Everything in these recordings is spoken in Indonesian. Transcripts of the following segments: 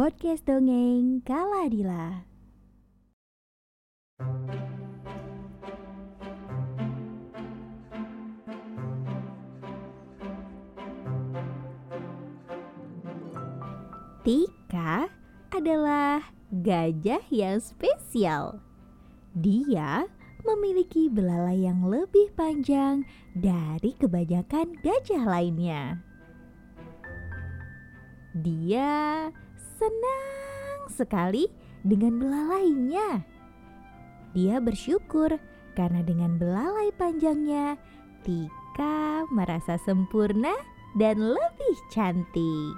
Podcast Dongeng Kaladila. Tika adalah gajah yang spesial. Dia memiliki belalai yang lebih panjang dari kebanyakan gajah lainnya. Dia senang sekali dengan belalainya. Dia bersyukur karena dengan belalai panjangnya, Tika merasa sempurna dan lebih cantik.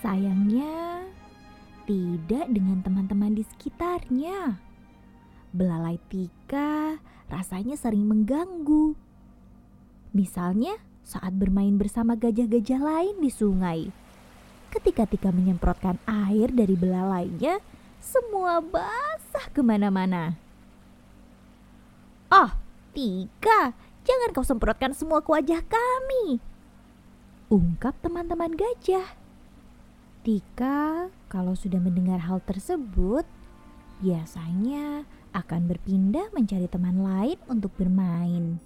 Sayangnya, tidak dengan teman-teman di sekitarnya. Belalai Tika rasanya sering mengganggu. Misalnya saat bermain bersama gajah-gajah lain di sungai. Ketika Tika menyemprotkan air dari belalainya, semua basah ke mana-mana. Oh, Tika, jangan kau semprotkan semua ke wajah kami. Ungkap teman-teman gajah. Tika, kalau sudah mendengar hal tersebut, biasanya akan berpindah mencari teman lain untuk bermain.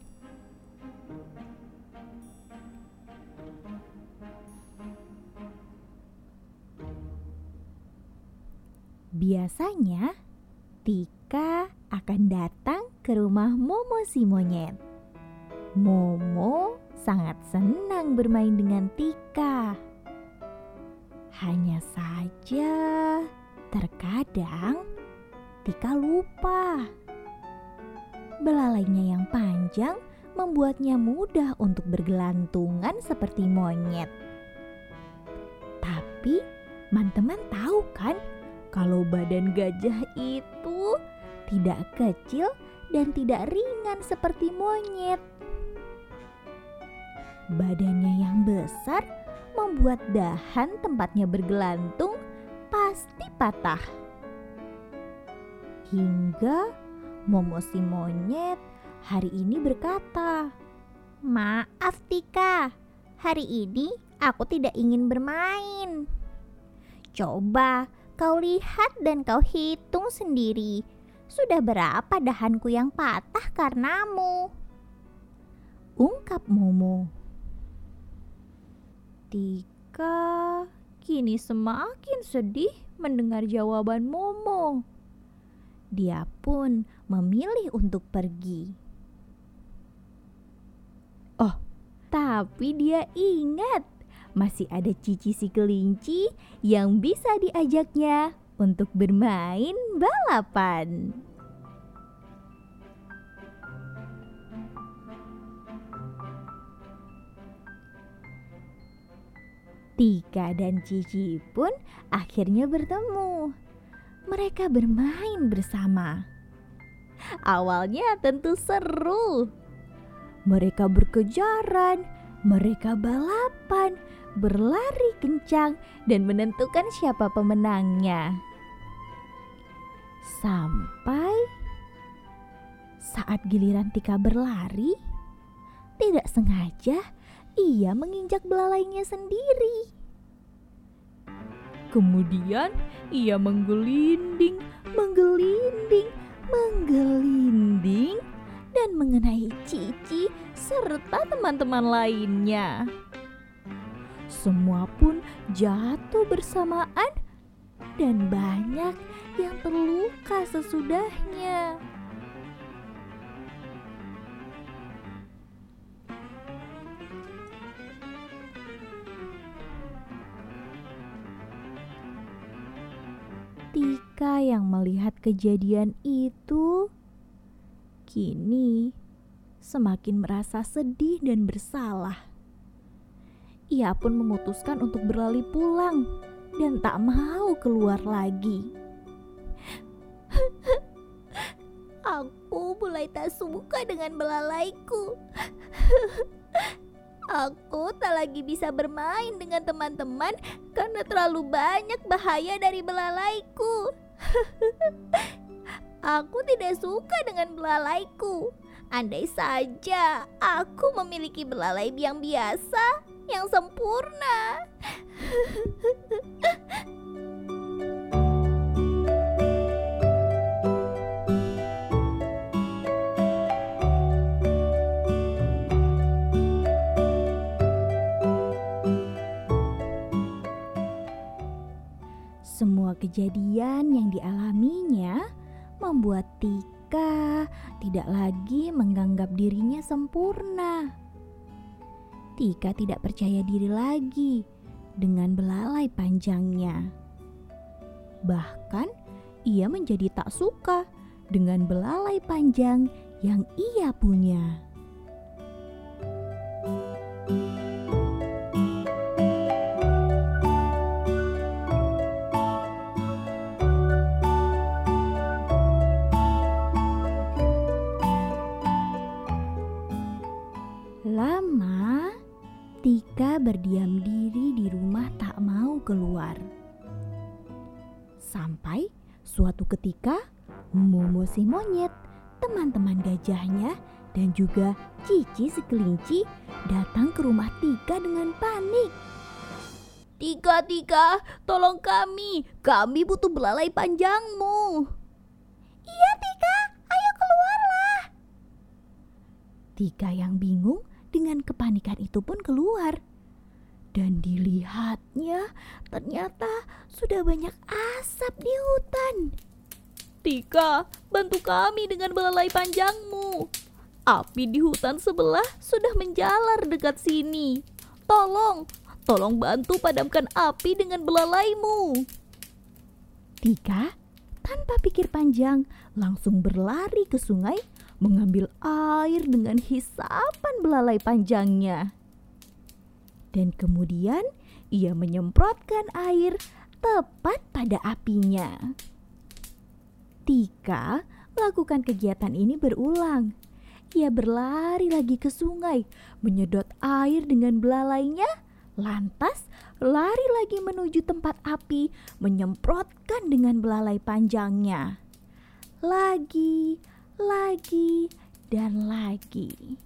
Biasanya, Tika akan datang ke rumah Momo si monyet. Momo sangat senang bermain dengan Tika. Hanya saja, terkadang Tika lupa. Belalainya yang panjang membuatnya mudah untuk bergelantungan seperti monyet. Tapi, teman-teman tahu kan kalau badan gajah itu tidak kecil dan tidak ringan seperti monyet. Badannya yang besar membuat dahan tempatnya bergelantung pasti patah. Hingga Momo si monyet hari ini berkata, "Maaf Tika, hari ini aku tidak ingin bermain." Coba kau lihat dan kau hitung sendiri. Sudah berapa dahanku yang patah karenamu? Ungkap Momo. Tika kini semakin sedih mendengar jawaban Momo. Dia pun memilih untuk pergi. Oh, tapi dia ingat masih ada Cici si kelinci yang bisa diajaknya untuk bermain balapan. Tika dan Cici pun akhirnya bertemu. Mereka bermain bersama. Awalnya tentu seru. Mereka berkejaran, mereka balapan, berlari kencang, dan menentukan siapa pemenangnya. Sampai saat giliran Tika berlari, tidak sengaja ia menginjak belalainya sendiri. Kemudian ia menggelinding, menggelinding, menggelinding, dan mengenai Cici serta teman-teman lainnya. Semua pun jatuh bersamaan dan banyak yang terluka sesudahnya. Tika yang melihat kejadian itu kini semakin merasa sedih dan bersalah. Ia pun memutuskan untuk berlari pulang dan tak mau keluar lagi. Aku mulai tak suka dengan belalaiku. Aku tak lagi bisa bermain dengan teman-teman karena terlalu banyak bahaya dari belalaiku. Aku tidak suka dengan belalaiku. Andai saja aku memiliki belalai yang biasa, yang sempurna. kejadian yang dialaminya membuat Tika tidak lagi menganggap dirinya sempurna. Tika tidak percaya diri lagi dengan belalai panjangnya. Bahkan ia menjadi tak suka dengan belalai panjang yang ia punya. Tika berdiam diri di rumah tak mau keluar. Sampai suatu ketika, Momo si monyet, teman-teman gajahnya, dan juga Cici si kelinci datang ke rumah Tika dengan panik. Tika, Tika, tolong kami. Kami butuh belalai panjangmu. Iya, Tika. Ayo keluarlah. Tika yang bingung dengan kepanikan itu pun keluar. Dan dilihatnya ternyata sudah banyak asap di hutan. Tika, bantu kami dengan belalai panjangmu. Api di hutan sebelah sudah menjalar dekat sini. Tolong, tolong bantu padamkan api dengan belalaimu. Tika, tanpa pikir panjang, langsung berlari ke sungai mengambil air dengan hisapan belalai panjangnya. Dan kemudian ia menyemprotkan air tepat pada apinya. Tika melakukan kegiatan ini berulang. Ia berlari lagi ke sungai, menyedot air dengan belalainya, lantas lari lagi menuju tempat api, menyemprotkan dengan belalai panjangnya. Lagi, lagi dan lagi.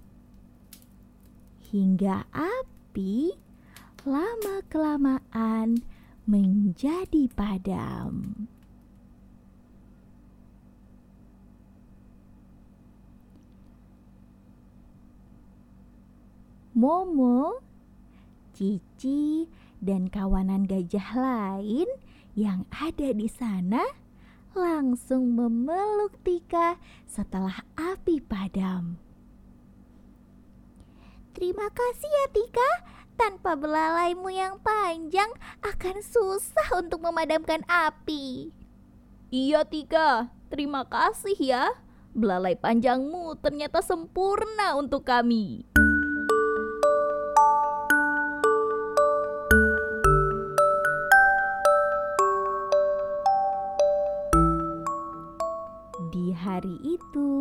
Hingga api lama-kelamaan menjadi padam. Momo, Cici, dan kawanan gajah lain yang ada di sana langsung memeluk Tika setelah api padam. Terima kasih ya Tika, tanpa belalaimu yang panjang akan susah untuk memadamkan api. Iya Tika, terima kasih ya. Belalai panjangmu ternyata sempurna untuk kami. Itu,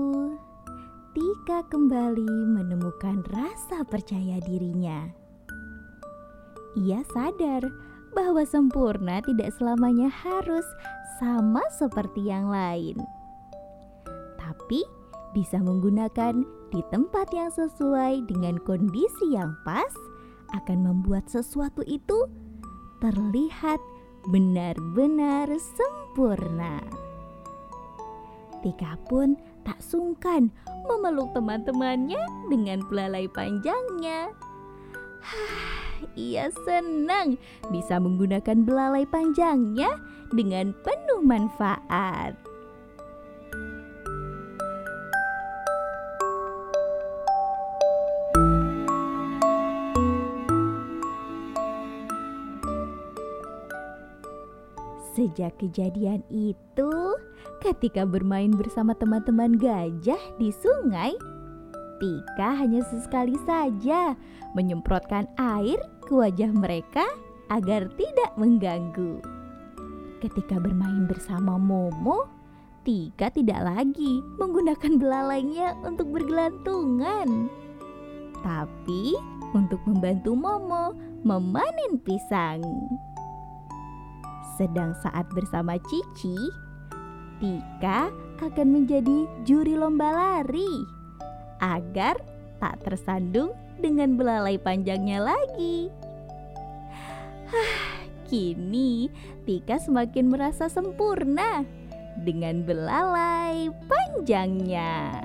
Tika kembali menemukan rasa percaya dirinya. Ia sadar bahwa sempurna tidak selamanya harus sama seperti yang lain, tapi bisa menggunakan di tempat yang sesuai dengan kondisi yang pas akan membuat sesuatu itu terlihat benar-benar sempurna. Tika pun tak sungkan memeluk teman-temannya dengan belalai panjangnya. ia senang bisa menggunakan belalai panjangnya dengan penuh manfaat. Sejak kejadian itu, ketika bermain bersama teman-teman gajah di sungai, Tika hanya sesekali saja menyemprotkan air ke wajah mereka agar tidak mengganggu. Ketika bermain bersama Momo, Tika tidak lagi menggunakan belalainya untuk bergelantungan, tapi untuk membantu Momo memanen pisang. Sedang saat bersama Cici, Tika akan menjadi juri lomba lari. agar tak tersandung dengan belalai panjangnya lagi. Hah, kini Tika semakin merasa sempurna dengan belalai panjangnya.